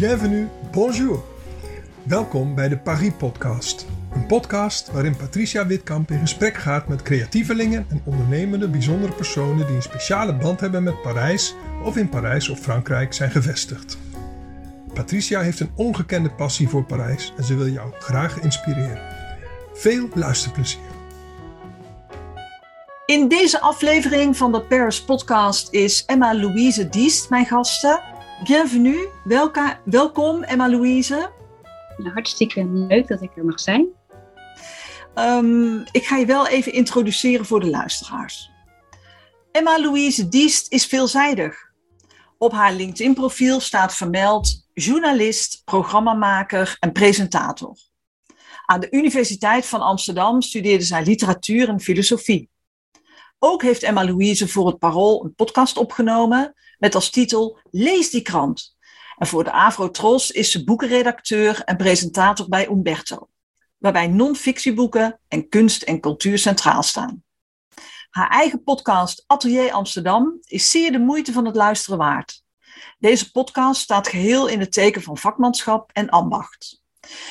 bienvenue, bonjour. Welkom bij de Paris Podcast. Een podcast waarin Patricia Witkamp in gesprek gaat met creatievelingen en ondernemende bijzondere personen die een speciale band hebben met Parijs of in Parijs of Frankrijk zijn gevestigd. Patricia heeft een ongekende passie voor Parijs en ze wil jou graag inspireren. Veel luisterplezier. In deze aflevering van de Paris Podcast is Emma Louise Diest mijn gasten. Bienvenue, welka, welkom Emma Louise. Nou, hartstikke leuk dat ik er mag zijn. Um, ik ga je wel even introduceren voor de luisteraars. Emma Louise Diest is veelzijdig. Op haar LinkedIn-profiel staat vermeld journalist, programmamaker en presentator. Aan de Universiteit van Amsterdam studeerde zij literatuur en filosofie. Ook heeft Emma Louise voor het Parool een podcast opgenomen met als titel Lees die krant. En voor de Afro-Tros is ze boekenredacteur en presentator bij Umberto, waarbij non-fictieboeken en kunst en cultuur centraal staan. Haar eigen podcast Atelier Amsterdam is zeer de moeite van het luisteren waard. Deze podcast staat geheel in het teken van vakmanschap en ambacht.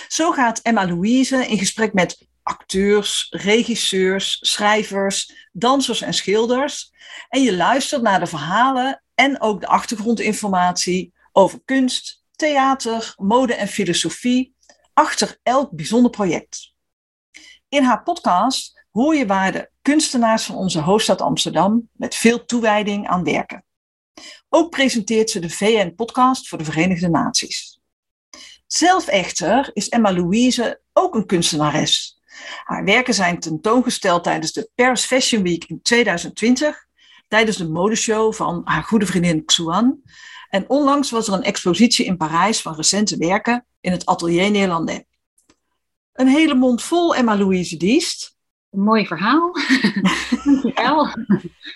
Zo gaat Emma Louise in gesprek met acteurs, regisseurs, schrijvers, dansers en schilders. En je luistert naar de verhalen en ook de achtergrondinformatie over kunst, theater, mode en filosofie achter elk bijzonder project. In haar podcast hoor je waar de kunstenaars van onze hoofdstad Amsterdam met veel toewijding aan werken. Ook presenteert ze de VN-podcast voor de Verenigde Naties. Zelf echter is Emma Louise ook een kunstenares. Haar werken zijn tentoongesteld tijdens de Paris Fashion Week in 2020, tijdens de modeshow van haar goede vriendin Xuan. En onlangs was er een expositie in Parijs van recente werken in het Atelier Nederlandais. Een hele mond vol Emma Louise Diest. Een mooi verhaal. Dankjewel.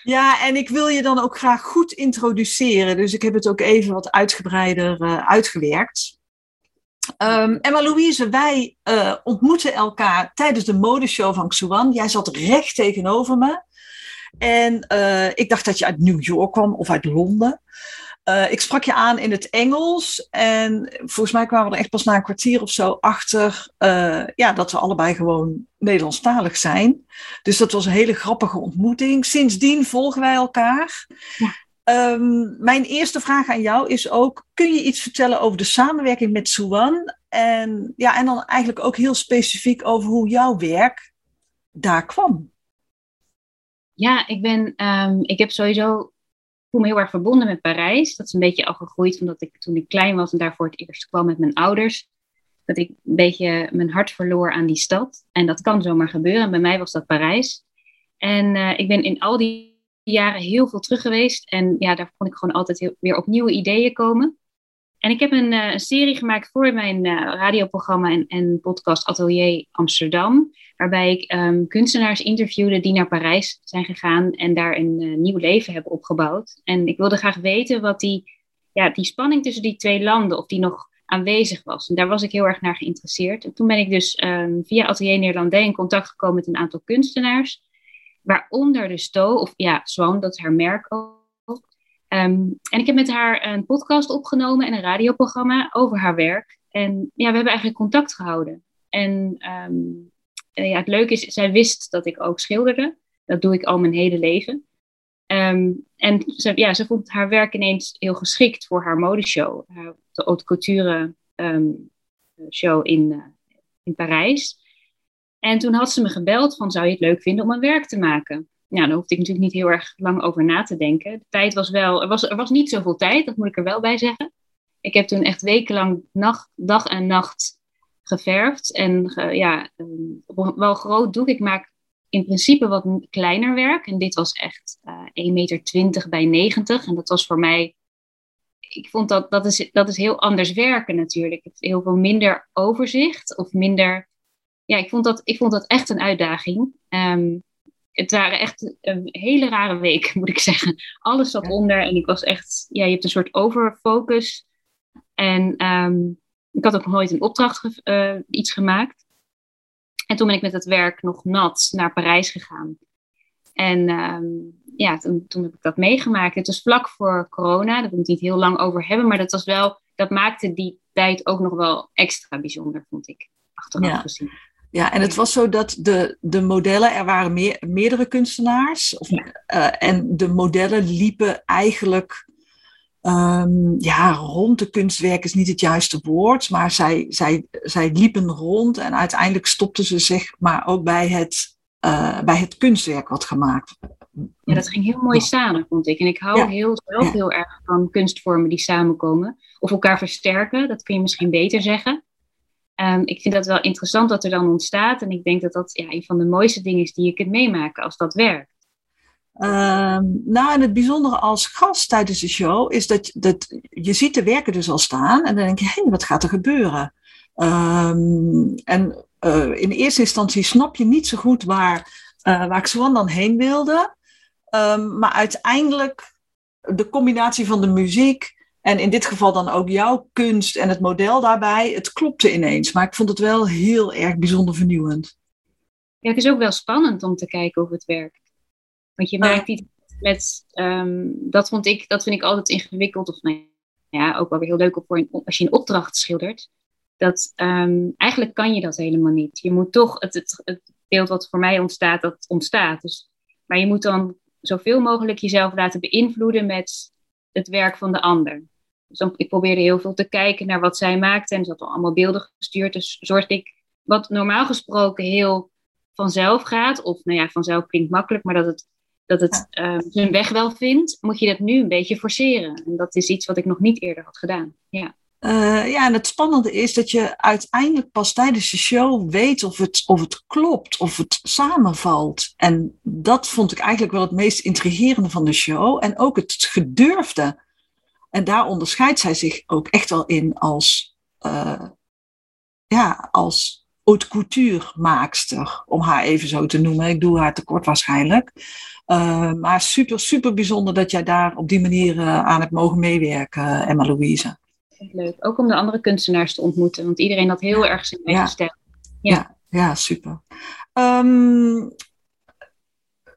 Ja, en ik wil je dan ook graag goed introduceren. Dus ik heb het ook even wat uitgebreider uh, uitgewerkt. Um, Emma Louise, wij uh, ontmoeten elkaar tijdens de modeshow van Xuan. Jij zat recht tegenover me. En uh, ik dacht dat je uit New York kwam of uit Londen. Uh, ik sprak je aan in het Engels en volgens mij kwamen we er echt pas na een kwartier of zo achter ja, dat we allebei gewoon Nederlandstalig zijn. Dus dat was een hele grappige ontmoeting. Sindsdien volgen wij elkaar. Ja. Um, mijn eerste vraag aan jou is ook: kun je iets vertellen over de samenwerking met Suwan? En, ja, en dan eigenlijk ook heel specifiek over hoe jouw werk daar kwam. Ja, ik ben, um, ik heb sowieso voel me heel erg verbonden met Parijs. Dat is een beetje al gegroeid omdat ik toen ik klein was en daar voor het eerst kwam met mijn ouders. Dat ik een beetje mijn hart verloor aan die stad. En dat kan zomaar gebeuren. En bij mij was dat Parijs. En uh, ik ben in al die jaren heel veel terug geweest. En ja, daar kon ik gewoon altijd weer op nieuwe ideeën komen. En ik heb een, een serie gemaakt voor mijn uh, radioprogramma en, en, podcast Atelier Amsterdam. Waarbij ik um, kunstenaars interviewde die naar Parijs zijn gegaan en daar een uh, nieuw leven hebben opgebouwd. En ik wilde graag weten wat die, ja, die spanning tussen die twee landen, of die nog aanwezig was. En daar was ik heel erg naar geïnteresseerd. En toen ben ik dus um, via Atelier Nederlandais in contact gekomen met een aantal kunstenaars. Waaronder de Sto, of ja, Swan, dat is haar merk ook. Um, en ik heb met haar een podcast opgenomen en een radioprogramma over haar werk. En ja, we hebben eigenlijk contact gehouden. En um, ja, het leuke is, zij wist dat ik ook schilderde. Dat doe ik al mijn hele leven. Um, en ze, ja, ze vond haar werk ineens heel geschikt voor haar modeshow. De haute couture show in, uh, in Parijs. En toen had ze me gebeld van, zou je het leuk vinden om een werk te maken? nou, daar hoefde ik natuurlijk niet heel erg lang over na te denken. De tijd was wel, er was, er was niet zoveel tijd, dat moet ik er wel bij zeggen. Ik heb toen echt wekenlang nacht, dag en nacht geverfd. En ge, ja, op wel groot doek. Ik maak in principe wat kleiner werk. En dit was echt uh, 1,20 meter bij 90. En dat was voor mij. Ik vond dat dat is, dat is heel anders werken natuurlijk. Heel veel minder overzicht of minder. Ja, ik vond dat, ik vond dat echt een uitdaging. Um, het waren echt een hele rare week, moet ik zeggen. Alles zat onder en ik was echt, ja, je hebt een soort overfocus. En um, ik had ook nog nooit een opdracht uh, iets gemaakt. En toen ben ik met het werk nog nat naar Parijs gegaan. En um, ja, toen, toen, heb ik dat meegemaakt. Het was vlak voor corona, daar wil ik niet heel lang over hebben, maar dat was wel dat maakte die tijd ook nog wel extra bijzonder, vond ik, achteraf Ja. gezien. Ja, en het was zo dat de, de modellen, er waren meer, meerdere kunstenaars. Of, eh, en de modellen liepen eigenlijk ehm, ja, rond de kunstwerk is niet het juiste woord. Maar zij, zij, zij liepen rond en uiteindelijk stopten ze zich maar ook bij het, eh, bij het kunstwerk wat gemaakt Ja, dat ging heel mooi samen, vond ik. En ik hou Ja. heel, zelf heel erg van kunstvormen die samenkomen. Of elkaar versterken, dat kun je misschien beter zeggen. Ehm, ik vind dat wel interessant wat er dan ontstaat. En ik denk dat dat ja, een van de mooiste dingen is die je kunt meemaken als dat werkt. Ehm, nou, en het bijzondere als gast tijdens de show is dat, dat je ziet de werken dus al staan en dan denk je, hé, wat gaat er gebeuren? Ehm, en eh, in eerste instantie snap je niet zo goed waar, eh waar Xwan dan heen wilde. Maar uiteindelijk de combinatie van de muziek en in dit geval dan ook jouw kunst en het model daarbij, het klopte ineens. Maar ik vond het wel heel erg bijzonder vernieuwend. Ja, het is ook wel spannend om te kijken of het werkt. Want je merkt niet met, ehm, dat, vond ik, dat vind ik altijd ingewikkeld. Of nou ja, ook wel weer heel leuk op voor een, als je een opdracht schildert. Dat ehm, eigenlijk kan je dat helemaal niet. Je moet toch, het, het, het beeld wat voor mij ontstaat, dat ontstaat. Dus, maar je moet dan zoveel mogelijk jezelf laten beïnvloeden met het werk van de ander. Dus dan, ik probeerde heel veel te kijken naar wat zij maakte. En ze had al allemaal beelden gestuurd. Dus zorgde ik, wat normaal gesproken heel vanzelf gaat, of nou ja, vanzelf klinkt makkelijk, maar dat het, dat het zijn weg wel vindt, moet je dat nu een beetje forceren. En dat is iets wat ik nog niet eerder had gedaan. Ja, Eh, ja, en het spannende is dat je uiteindelijk pas tijdens de show weet of het, of het klopt, of het samenvalt. En dat vond ik eigenlijk wel het meest intrigerende van de show. En ook het gedurfde. En daar onderscheidt zij zich ook echt wel in als, eh, ja, als haute couture maakster, om haar even zo te noemen. Ik doe haar tekort waarschijnlijk. Eh, maar super, super bijzonder dat jij daar op die manier eh, aan hebt mogen meewerken, Emma Louise. leuk. Ook om de andere kunstenaars te ontmoeten, want iedereen had heel erg zijn eigen Ja. stijl. Ja, super. Ehm,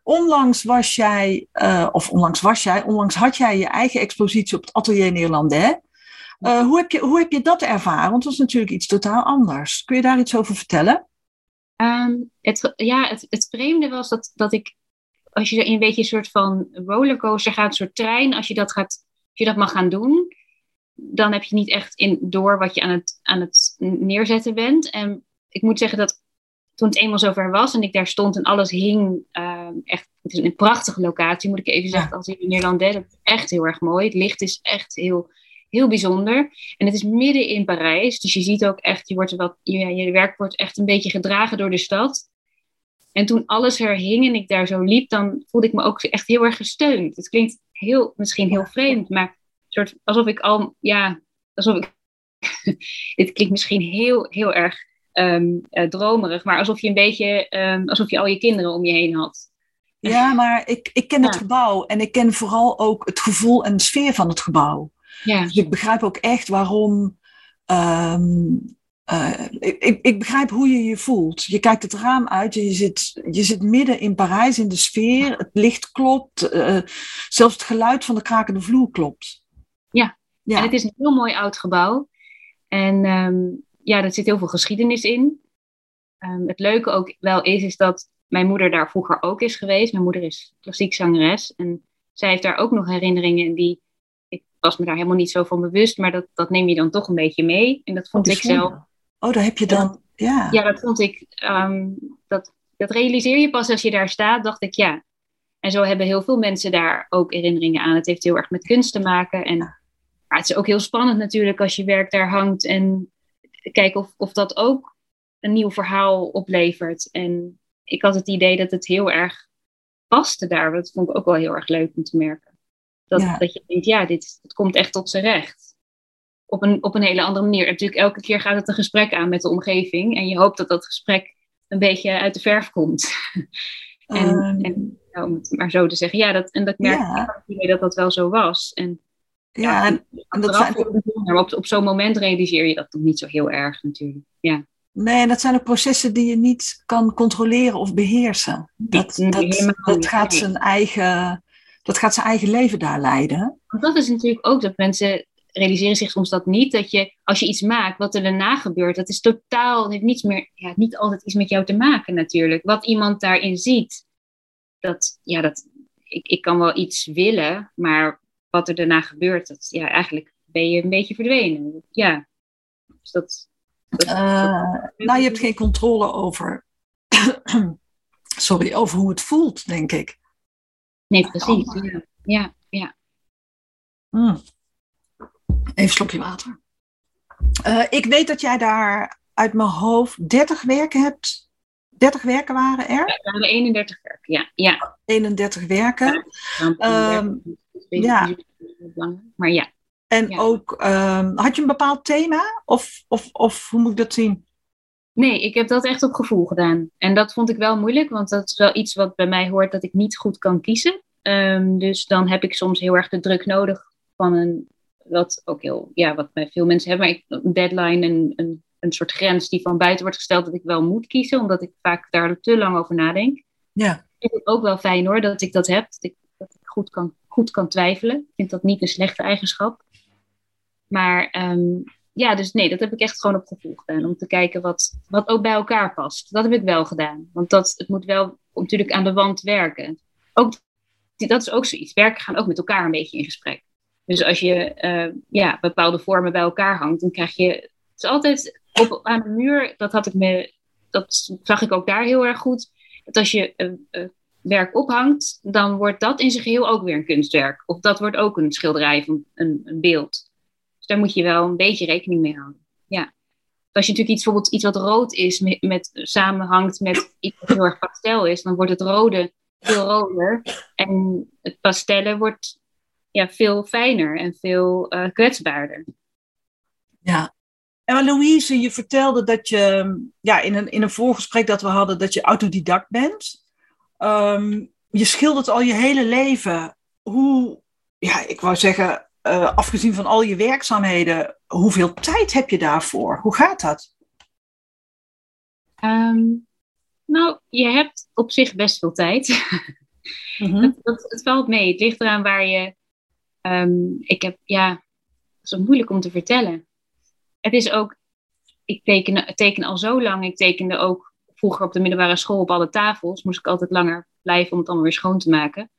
onlangs was jij, eh, of onlangs was jij, onlangs had jij je eigen expositie op het Atelier Nederlandais. Eh, hoe, heb je, hoe heb je dat ervaren? Want dat is natuurlijk iets totaal anders. Kun je daar iets over vertellen? Ehm, het, ja, het, het vreemde was dat, dat ik, als je in een beetje een soort van rollercoaster gaat, een soort trein, als je dat, gaat, als je dat mag gaan doen, dan heb je niet echt in, door wat je aan het, aan het neerzetten bent. En ik moet zeggen dat toen het eenmaal zover was en ik daar stond en alles hing, ehm, echt, het is een prachtige locatie, moet ik even zeggen, als in Nederlandais, dat is echt heel erg mooi. Het licht is echt heel, heel bijzonder. En het is midden in Parijs, dus je ziet ook echt, je, wordt er wat, je, je werk wordt echt een beetje gedragen door de stad. En toen alles er hing en ik daar zo liep, dan voelde ik me ook echt heel erg gesteund. Het klinkt heel, misschien heel vreemd, maar soort, alsof ik al, ja, alsof ik, dit klinkt misschien heel, heel erg ehm, eh, dromerig, maar alsof je een beetje, ehm, alsof je al je kinderen om je heen had. Ja, maar ik, ik ken het gebouw en ik ken vooral ook het gevoel en de sfeer van het gebouw. Ja, Dus ik begrijp ook echt waarom. ehm, eh, ik, ik, ik begrijp hoe je je voelt. Je kijkt het raam uit, je zit, je zit midden in Parijs in de sfeer. Het licht klopt, eh, zelfs het geluid van de krakende vloer klopt. Ja. ja. En het is een heel mooi oud gebouw. En ja, er zit heel veel geschiedenis in. Ehm, het leuke ook wel is, is dat mijn moeder daar vroeger ook is geweest. Mijn moeder is klassiek zangeres. En zij heeft daar ook nog herinneringen. En die, ik was me daar helemaal niet zo van bewust. Maar dat, dat neem je dan toch een beetje mee. En dat vond ik zelf. Oh, daar heb je dan. Ja. Ja, dat vond ik. ehm, dat, dat realiseer je pas als je daar staat, dacht ik ja. En zo hebben heel veel mensen daar ook herinneringen aan. Het heeft heel erg met kunst te maken. En maar het is ook heel spannend natuurlijk als je werk daar hangt. En kijken of, of dat ook een nieuw verhaal oplevert. En ik had het idee dat het heel erg paste daar. Dat vond ik ook wel heel erg leuk om te merken. Dat, Ja. dat je denkt, ja, dit, dit komt echt tot zijn recht. Op een, op een hele andere manier. En natuurlijk, elke keer gaat het een gesprek aan met de omgeving. En je hoopt dat dat gesprek een beetje uit de verf komt. en, Ehm, en om het maar zo te zeggen. Ja, dat, en dat merk Ja. ik idee dat dat wel zo was. En ja, en, en dat achteraf zijn, heel bijzonder, maar op, op zo'n moment realiseer je dat nog niet zo heel erg natuurlijk. Ja, nee, en dat zijn ook processen die je niet kan controleren of beheersen. Dat, Nee, dat, dat, gaat zijn eigen, dat gaat zijn eigen leven daar leiden. want dat is natuurlijk ook dat mensen realiseren zich soms dat niet. Dat je, als je iets maakt, wat er daarna gebeurt, dat is totaal, heeft niets meer, ja, niet altijd iets met jou te maken natuurlijk. Wat iemand daarin ziet, dat, ja, dat, ik, ik kan wel iets willen, maar wat er daarna gebeurt, dat, ja, eigenlijk ben je een beetje verdwenen. Ja, dus dat... dat, uh, nou, je hebt geen controle over, sorry, over hoe het voelt, denk ik. Nee, precies. Ja, ja. ja. Mm. Even een slokje water. Uh, ik weet dat jij daar uit mijn hoofd 30 werken hebt. 30 werken waren er? Ja, waren 31 werken, ja. ja. 31 werken. Ja, um, ja. Maar ja. En ja. ook, um, had je een bepaald thema? Of, of, of hoe moet ik dat zien? Nee, ik heb dat echt op gevoel gedaan. En dat vond ik wel moeilijk, want dat is wel iets wat bij mij hoort dat ik niet goed kan kiezen. Um, dus dan heb ik soms heel erg de druk nodig van een, wat ook heel, ja, wat bij veel mensen hebben, maar ik, een deadline, een, een, een soort grens die van buiten wordt gesteld dat ik wel moet kiezen, omdat ik vaak daar te lang over nadenk. Ja. Ik vind het ook wel fijn hoor, dat ik dat heb, dat ik, dat ik goed, kan, goed kan twijfelen. Ik vind dat niet een slechte eigenschap. Maar um, ja, dus nee, dat heb ik echt gewoon op gevoel. Om te kijken wat, wat ook bij elkaar past. Dat heb ik wel gedaan. Want dat, het moet wel natuurlijk aan de wand werken. Ook, dat is ook zoiets. Werken gaan ook met elkaar een beetje in gesprek. Dus als je uh, ja, bepaalde vormen bij elkaar hangt, dan krijg je. Het is altijd op, aan de muur, dat had ik me. Dat zag ik ook daar heel erg goed. Dat als je uh, uh, werk ophangt, dan wordt dat in zijn geheel ook weer een kunstwerk. Of dat wordt ook een schilderij van een, een beeld. Dus daar moet je wel een beetje rekening mee houden. Ja. Als je natuurlijk iets, bijvoorbeeld iets wat rood is, met, samenhangt met iets wat heel erg pastel is, dan wordt het rode veel roder. En het pastellen wordt ja, veel fijner en veel uh, kwetsbaarder. Ja. En Louise, je vertelde dat je ja, in, een, in een voorgesprek dat we hadden, dat je autodidact bent. Um, je schildert al je hele leven. Hoe, ja, ik wou zeggen, uh, afgezien van al je werkzaamheden, hoeveel tijd heb je daarvoor? Hoe gaat dat? Um, nou, je hebt op zich best veel tijd. Mm-hmm. het, het, het, valt mee. Het ligt eraan waar je. Um, ik heb, ja, het is moeilijk om te vertellen. Het is ook, ik teken, teken al zo lang. Ik tekende ook vroeger op de middelbare school op alle tafels. Moest ik altijd langer blijven om het allemaal weer schoon te maken.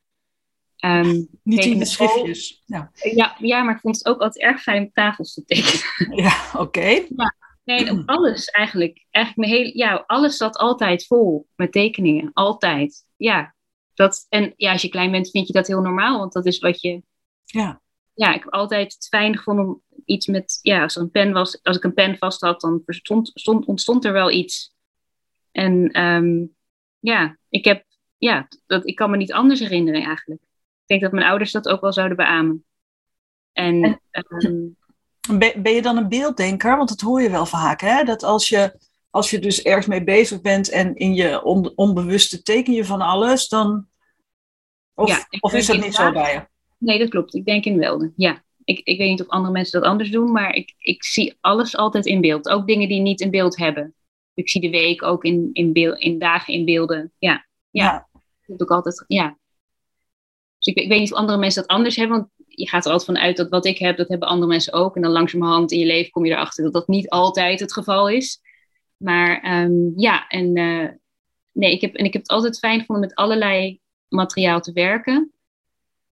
Um, Niet in de schriftjes. Ja. ja. Ja, maar ik vond het ook altijd erg fijn om tafels te tekenen. Ja, oké. Okay. Ja. Nee, alles eigenlijk. Eigenlijk mijn hele, ja, alles zat altijd vol met tekeningen. Altijd. Ja. Dat, en ja, als je klein bent, vind je dat heel normaal, want dat is wat je. Ja. Ja, ik heb altijd het fijn gevonden om iets met. Ja, als er een pen was, als ik een pen vast had, dan stond, stond, ontstond er wel iets. En um, ja, ik heb. Ja, dat, ik kan me niet anders herinneren eigenlijk. Ik denk dat mijn ouders dat ook wel zouden beamen. En, um, ben je dan een beelddenker? Want dat hoor je wel vaak, hè? Dat als je, als je dus ergens mee bezig bent en in je on, onbewuste teken je van alles, dan. Of, ja, of is dat niet zo bij je? Nee, dat klopt. Ik denk in beelden. Ja. Ik, ik weet niet of andere mensen dat anders doen, maar ik, ik zie alles altijd in beeld. Ook dingen die niet in beeld hebben. Ik zie de week ook in, in, beeld, in dagen in beelden. Ja. Ja. ja. Dat doe ik altijd. Ja. Dus ik, ik, weet niet of andere mensen dat anders hebben, want je gaat er altijd van uit dat wat ik heb, dat hebben andere mensen ook. En dan langzamerhand in je leven kom je erachter dat dat niet altijd het geval is. Maar um, ja, en, uh, nee, ik heb, en ik heb het altijd fijn gevonden met allerlei materiaal te werken.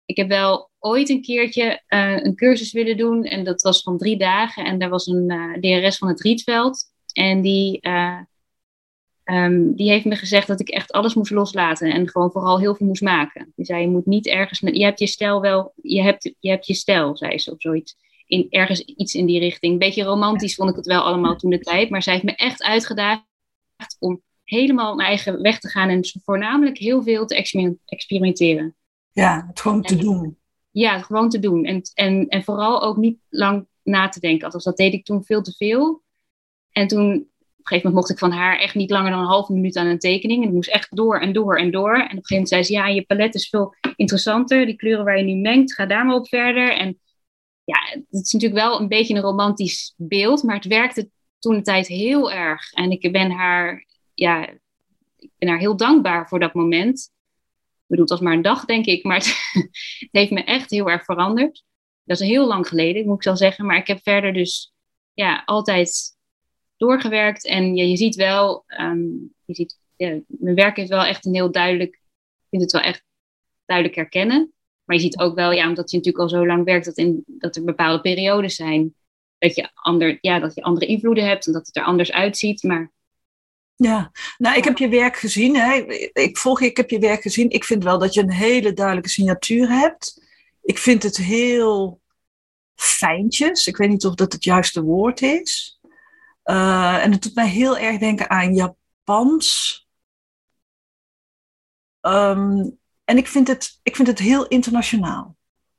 Ik heb wel ooit een keertje uh, een cursus willen doen en dat was van drie dagen. En daar was een uh, DRS van het Rietveld. En die Um, die heeft me gezegd dat ik echt alles moest loslaten en gewoon vooral heel veel moest maken. Die zei, je moet niet ergens, je hebt je stijl wel, je hebt, je hebt je stijl, zei ze of zoiets. In, ergens iets in die richting. Een beetje romantisch vond ik het wel allemaal toen de tijd, maar zij heeft me echt uitgedaagd om helemaal mijn eigen weg te gaan en voornamelijk heel veel te experimenteren. Ja, het gewoon te doen. Ja, het gewoon te doen. En, en, en vooral ook niet lang na te denken. Althans, dat deed ik toen veel te veel. En toen een gegeven moment mocht ik van haar echt niet langer dan een halve minuut aan een tekening. En ik moest echt door en door en door. En op een gegeven moment zei ze, ja, je palet is veel interessanter. Die kleuren waar je nu mengt, ga daar maar op verder. En ja, het is natuurlijk wel een beetje een romantisch beeld, maar het werkte toen de tijd heel erg. En ik ben haar, ja, ik ben haar heel dankbaar voor dat moment. Ik bedoel, het was maar een dag, denk ik, maar het, het heeft me echt heel erg veranderd. Dat is heel lang geleden, moet ik wel zeggen. Maar ik heb verder dus ja, altijd doorgewerkt. En je, je ziet wel, ehm, je ziet, ja, mijn werk is wel echt een heel duidelijk, ik vind het wel echt duidelijk herkennen. Maar je ziet ook wel, ja, omdat je natuurlijk al zo lang werkt, dat, in, dat er bepaalde periodes zijn. Dat je, ander, ja, dat je andere invloeden hebt en dat het er anders uitziet. Maar ja, nou, ik heb je werk gezien. Hè. Ik volg je, ik heb je werk gezien. Ik vind wel dat je een hele duidelijke signatuur hebt. Ik vind het heel fijntjes. Ik weet niet of dat het juiste woord is. Uh, en het doet mij heel erg denken aan Japans. Um, en ik vind, het, ik vind het heel internationaal.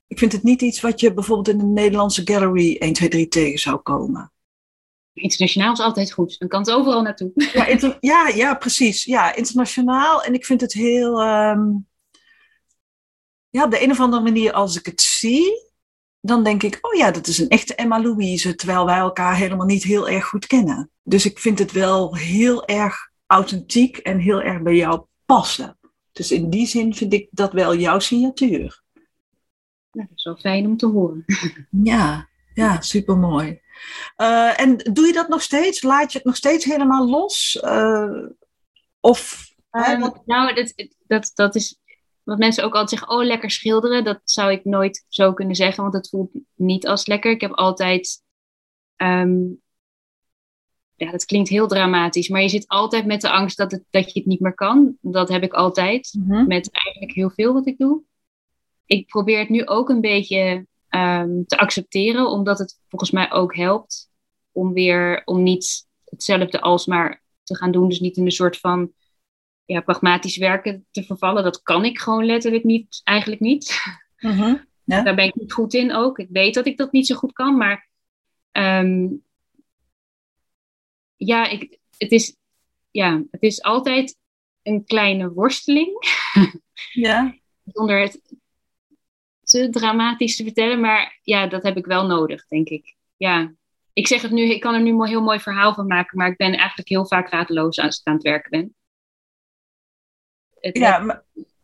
Ik vind het niet iets wat je bijvoorbeeld in de Nederlandse gallery 1, 2, 3 tegen zou komen. Internationaal is altijd goed. Dan kan het overal naartoe. Ja, ja, ja, precies. Ja, internationaal. En ik vind het heel. Um, ja, op de een of andere manier, als ik het zie, dan denk ik: oh ja, dat is een echte Emma Louise. Terwijl wij elkaar helemaal niet heel erg goed kennen. Dus ik vind het wel heel erg authentiek en heel erg bij jou passen. Dus in die zin vind ik dat wel jouw signatuur. Nou, dat is wel fijn om te horen. Ja, ja supermooi. Uh, en doe je dat nog steeds? Laat je het nog steeds helemaal los? Uh, of, um, nou, dat, dat, dat is wat mensen ook altijd zeggen, oh lekker schilderen. Dat zou ik nooit zo kunnen zeggen, want het voelt niet als lekker. Ik heb altijd um, ja, dat klinkt heel dramatisch, maar je zit altijd met de angst dat, het, dat je het niet meer kan. Dat heb ik altijd mhm. met eigenlijk heel veel wat ik doe. Ik probeer het nu ook een beetje um, te accepteren, omdat het volgens mij ook helpt om weer om niet hetzelfde alsmaar te gaan doen. Dus niet in een soort van ja, pragmatisch werken te vervallen. Dat kan ik gewoon letterlijk niet, eigenlijk niet. Mhm. Ja. Daar ben ik niet goed in ook. Ik weet dat ik dat niet zo goed kan, maar um, ja, ik, het, is, ja, het is altijd een kleine worsteling. Ja. Zonder het te dramatisch te vertellen, maar ja, dat heb ik wel nodig, denk ik. Ja, ik zeg het nu, ik kan er nu een heel mooi verhaal van maken, maar ik ben eigenlijk heel vaak raadloos als ik aan het werken ben. Het ja, maar,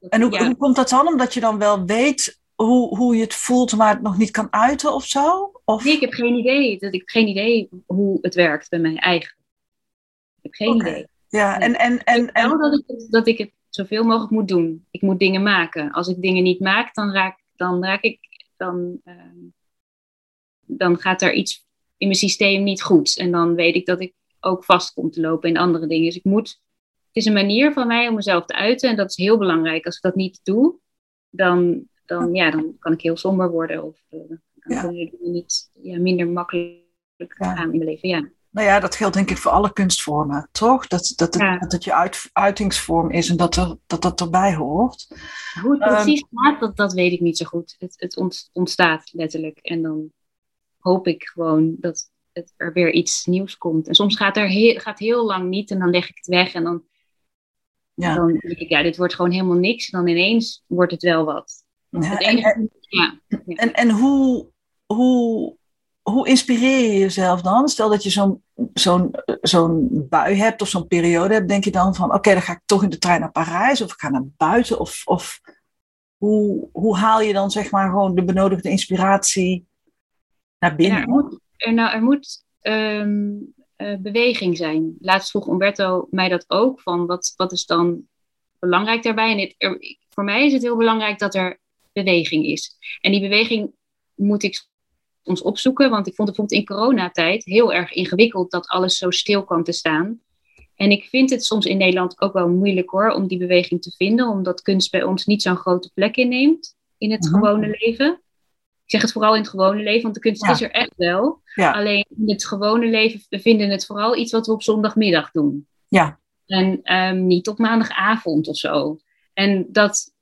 en hoe, hoe komt dat dan? Omdat je dan wel weet hoe, hoe je het voelt, maar het nog niet kan uiten of zo? Of? Nee, ik heb geen idee. Dat ik heb geen idee hoe het werkt bij mij eigen. Ik heb geen idee. Ja, en, en, en, en... dat, ik het, dat ik het zoveel mogelijk moet doen. Ik moet dingen maken. Als ik dingen niet maak, dan raak, dan raak ik. Dan, uh, dan gaat er iets in mijn systeem niet goed. En dan weet ik dat ik ook vast kom te lopen in andere dingen. Dus ik moet. Het is een manier van mij om mezelf te uiten. En dat is heel belangrijk. Als ik dat niet doe, dan, dan, ja, dan kan ik heel somber worden. Of uh, dan ja. kunnen dingen niet ja, minder makkelijk gaan in mijn leven. Ja. Nou ja, dat geldt denk ik voor alle kunstvormen, toch? Dat, dat, het, dat het je uit, uitingsvorm is en dat er, dat, dat erbij hoort. Hoe het precies um, gaat, dat, dat weet ik niet zo goed. Het, het ontstaat letterlijk. En dan hoop ik gewoon dat het, er weer iets nieuws komt. En soms gaat er heel, gaat heel lang niet en dan leg ik het weg en dan, ja. dan denk ik, ja, dit wordt gewoon helemaal niks. En dan ineens wordt het wel wat. Ja, en, en, ja, en, en hoe, hoe hoe inspireer je jezelf dan? Stel dat je zo'n zo'n zo'n bui hebt of zo'n periode hebt, denk je dan van oké, dan ga ik toch in de trein naar Parijs of ik ga naar buiten? Of, of hoe, hoe haal je dan zeg maar gewoon de benodigde inspiratie naar binnen? er moet, er, nou, er moet ehm, eh, beweging zijn. Laatst vroeg Umberto mij dat ook, van wat, wat is dan belangrijk daarbij? En dit, voor mij is het heel belangrijk dat er beweging is. En die beweging moet ik ons opzoeken. Want ik vond het bijvoorbeeld in coronatijd heel erg ingewikkeld dat alles zo stil kwam te staan. En ik vind het soms in Nederland ook wel moeilijk hoor, om die beweging te vinden, omdat kunst bij ons niet zo'n grote plek inneemt in het mhm. gewone leven. Ik zeg het vooral in het gewone leven, want de kunst is er echt wel. Alleen in het gewone leven, we vinden het vooral iets wat we op zondagmiddag doen. Ja. En um, niet op maandagavond of zo. En dat,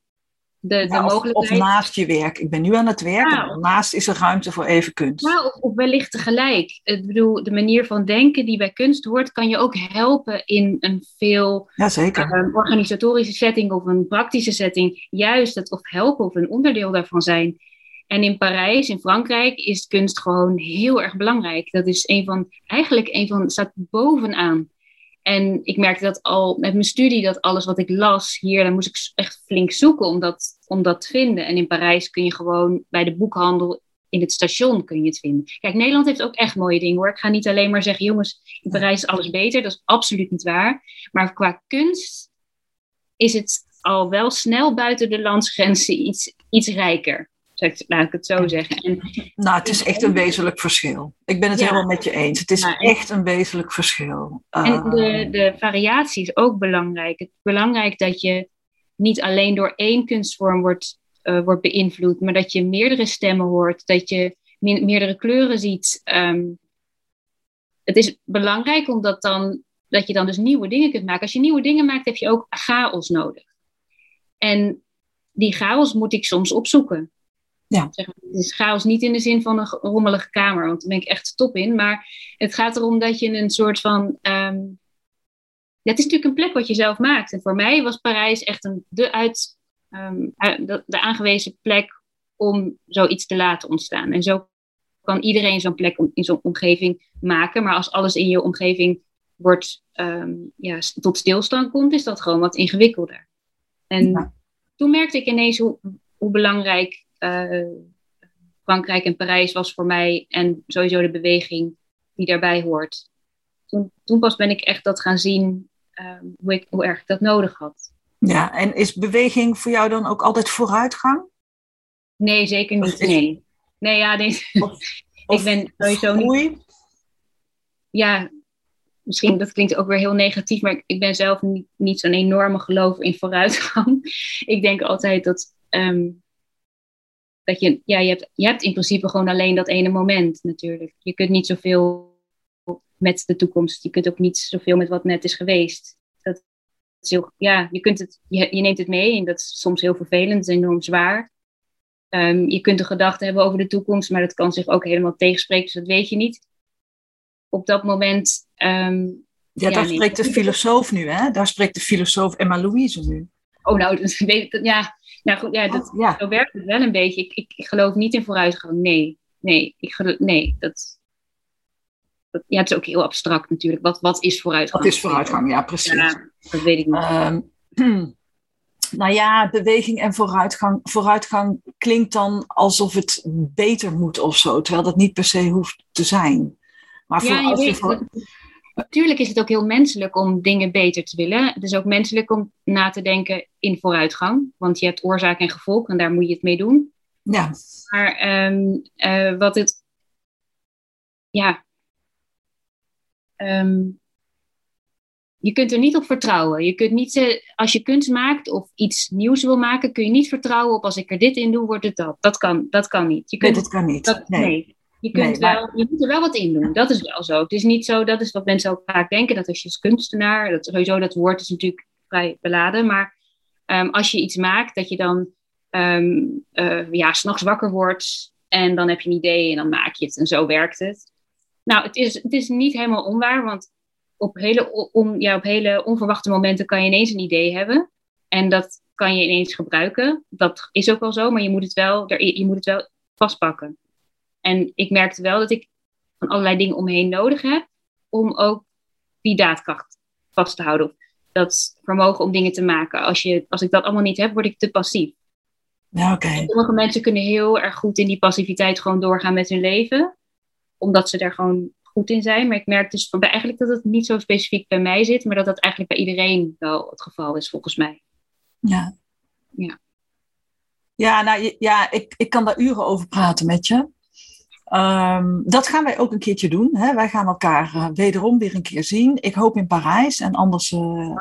de, de of, of, naast je werk. Ik ben nu aan het werken. naast is er ruimte voor even kunst. Ja, of, of, wellicht tegelijk. Ik bedoel, de manier van denken die bij kunst hoort, kan je ook helpen in een veel ja, zeker. Um, organisatorische setting of een praktische setting. Juist het of helpen of een onderdeel daarvan zijn. En in Parijs, in Frankrijk, is kunst gewoon heel erg belangrijk. Dat is een van, eigenlijk een van, staat bovenaan. En ik merkte dat al met mijn studie, dat alles wat ik las hier, dan moest ik echt flink zoeken om dat, om dat te vinden. En in Parijs kun je gewoon bij de boekhandel in het station kun je het vinden. Kijk, Nederland heeft ook echt mooie dingen hoor. Ik ga niet alleen maar zeggen, jongens, in Parijs is alles beter. Dat is absoluut niet waar. Maar qua kunst is het al wel snel buiten de landsgrenzen iets, iets rijker. Laat ik het zo zeggen. En, nou, het is echt een wezenlijk verschil. Ik ben het helemaal met je eens. Het is echt een wezenlijk verschil. En de, ehm, de variatie is ook belangrijk. Het is belangrijk dat je niet alleen door één kunstvorm wordt, uh, wordt beïnvloed, maar dat je meerdere stemmen hoort, dat je meerdere kleuren ziet. Ehm, het is belangrijk omdat dan, dat je dan dus nieuwe dingen kunt maken. Als je nieuwe dingen maakt, heb je ook chaos nodig. En die chaos moet ik soms opzoeken. Ja. Zeg, het is chaos niet in de zin van een rommelige kamer, want daar ben ik echt top in. Maar het gaat erom dat je een soort van. Ehm, ja, het is natuurlijk een plek wat je zelf maakt. En voor mij was Parijs echt een, de, uit, um, de, de, aangewezen plek om zoiets te laten ontstaan. En zo kan iedereen zo'n plek in zo'n omgeving maken. Maar als alles in je omgeving wordt, um, ja, tot stilstand komt, is dat gewoon wat ingewikkelder. En toen merkte ik ineens hoe, hoe belangrijk Frankrijk en Parijs was voor mij. En sowieso de beweging die daarbij hoort. Toen, toen pas ben ik echt dat gaan zien uh, hoe, ik, hoe erg ik dat nodig had. Ja, en is beweging voor jou dan ook altijd vooruitgang? Nee, zeker niet. Nee. Nee, ja, nee. ik ben sowieso niet. Ja, misschien dat klinkt ook weer heel negatief, maar ik ben zelf niet, niet zo'n enorme geloof in vooruitgang. ik denk altijd dat, um, dat je, ja, je hebt, je hebt in principe gewoon alleen dat ene moment natuurlijk. Je kunt niet zoveel met de toekomst, je kunt ook niet zoveel met wat net is geweest. Dat is heel, ja, je, kunt het, je, je neemt het mee en dat is soms heel vervelend, en enorm zwaar. Um, je kunt een gedachte hebben over de toekomst, maar dat kan zich ook helemaal tegenspreken, dus dat weet je niet op dat moment. Um, ja, daar spreekt de filosoof nu, hè? Daar spreekt de filosoof Emma Louise nu. Oh, nou, dat weet ik. Ja, nou goed, ja, dat, oh, zo werkt het wel een beetje. Ik, ik, ik, geloof niet in vooruitgang. Nee, nee, ik geloof, nee, dat, dat, Ja, het is ook heel abstract natuurlijk. Wat, wat is vooruitgang? Wat is vooruitgang, ja, precies. Ja, dat weet ik niet. Um, nou ja, beweging en vooruitgang. Vooruitgang klinkt dan alsof het beter moet of zo, terwijl dat niet per se hoeft te zijn. Maar voor, ja, je weet, Natuurlijk is het ook heel menselijk om dingen beter te willen. Het is ook menselijk om na te denken in vooruitgang. Want je hebt oorzaak en gevolg en daar moet je het mee doen. Ja. Maar um, wat het. Ja. Um, je kunt er niet op vertrouwen. Je kunt niet, als je kunst maakt of iets nieuws wil maken, kun je niet vertrouwen op als ik er dit in doe, wordt het dat. Dat kan, dat kan niet. Je kunt, nee, dat kan niet. nee. Je, kunt wel, je moet er wel wat in doen. Dat is wel zo. Het is niet zo, dat is wat mensen ook vaak denken, dat als je als kunstenaar, dat, sowieso dat woord is natuurlijk vrij beladen, maar um, als je iets maakt, dat je dan um, uh, ja, s'nachts wakker wordt en dan heb je een idee en dan maak je het en zo werkt het. Nou, het is, het is niet helemaal onwaar, want op hele, on, ja, op hele onverwachte momenten kan je ineens een idee hebben en dat kan je ineens gebruiken. Dat is ook wel zo, maar je moet het wel, je moet het wel vastpakken. En ik merkte wel dat ik van allerlei dingen omheen nodig heb om ook die daadkracht vast te houden. Dat vermogen om dingen te maken. Als, je, als ik dat allemaal niet heb, word ik te passief. Ja, oké. Sommige mensen kunnen heel erg goed in die passiviteit gewoon doorgaan met hun leven. Omdat ze daar gewoon goed in zijn. Maar ik merk dus eigenlijk dat het niet zo specifiek bij mij zit. Maar dat dat eigenlijk bij iedereen wel het geval is, volgens mij. Ja. Ja. Ja, nou ja, ik, ik kan daar uren over praten met je. Um, dat gaan wij ook een keertje doen. Hè. Wij gaan elkaar uh, wederom weer een keer zien. Ik hoop in Parijs en anders uh, oh,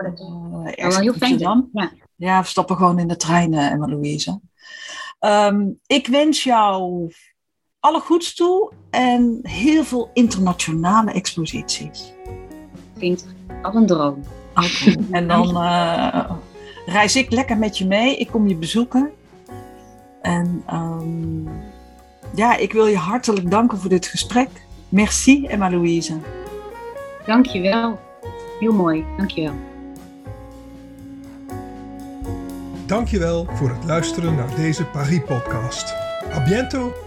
uh, ergens in Amsterdam. Ja. ja, we stappen gewoon in de trein, Emma Louise. Um, ik wens jou alle goeds toe en heel veel internationale exposities. Klinkt als een droom. Okay. en dan reis ik lekker met je mee. Ik kom je bezoeken. En um, ja, ik wil je hartelijk danken voor dit gesprek. Merci, Emma Louise. Dankjewel. Heel mooi. Dankjewel. Dankjewel voor het luisteren naar deze Paris-podcast. A bientôt!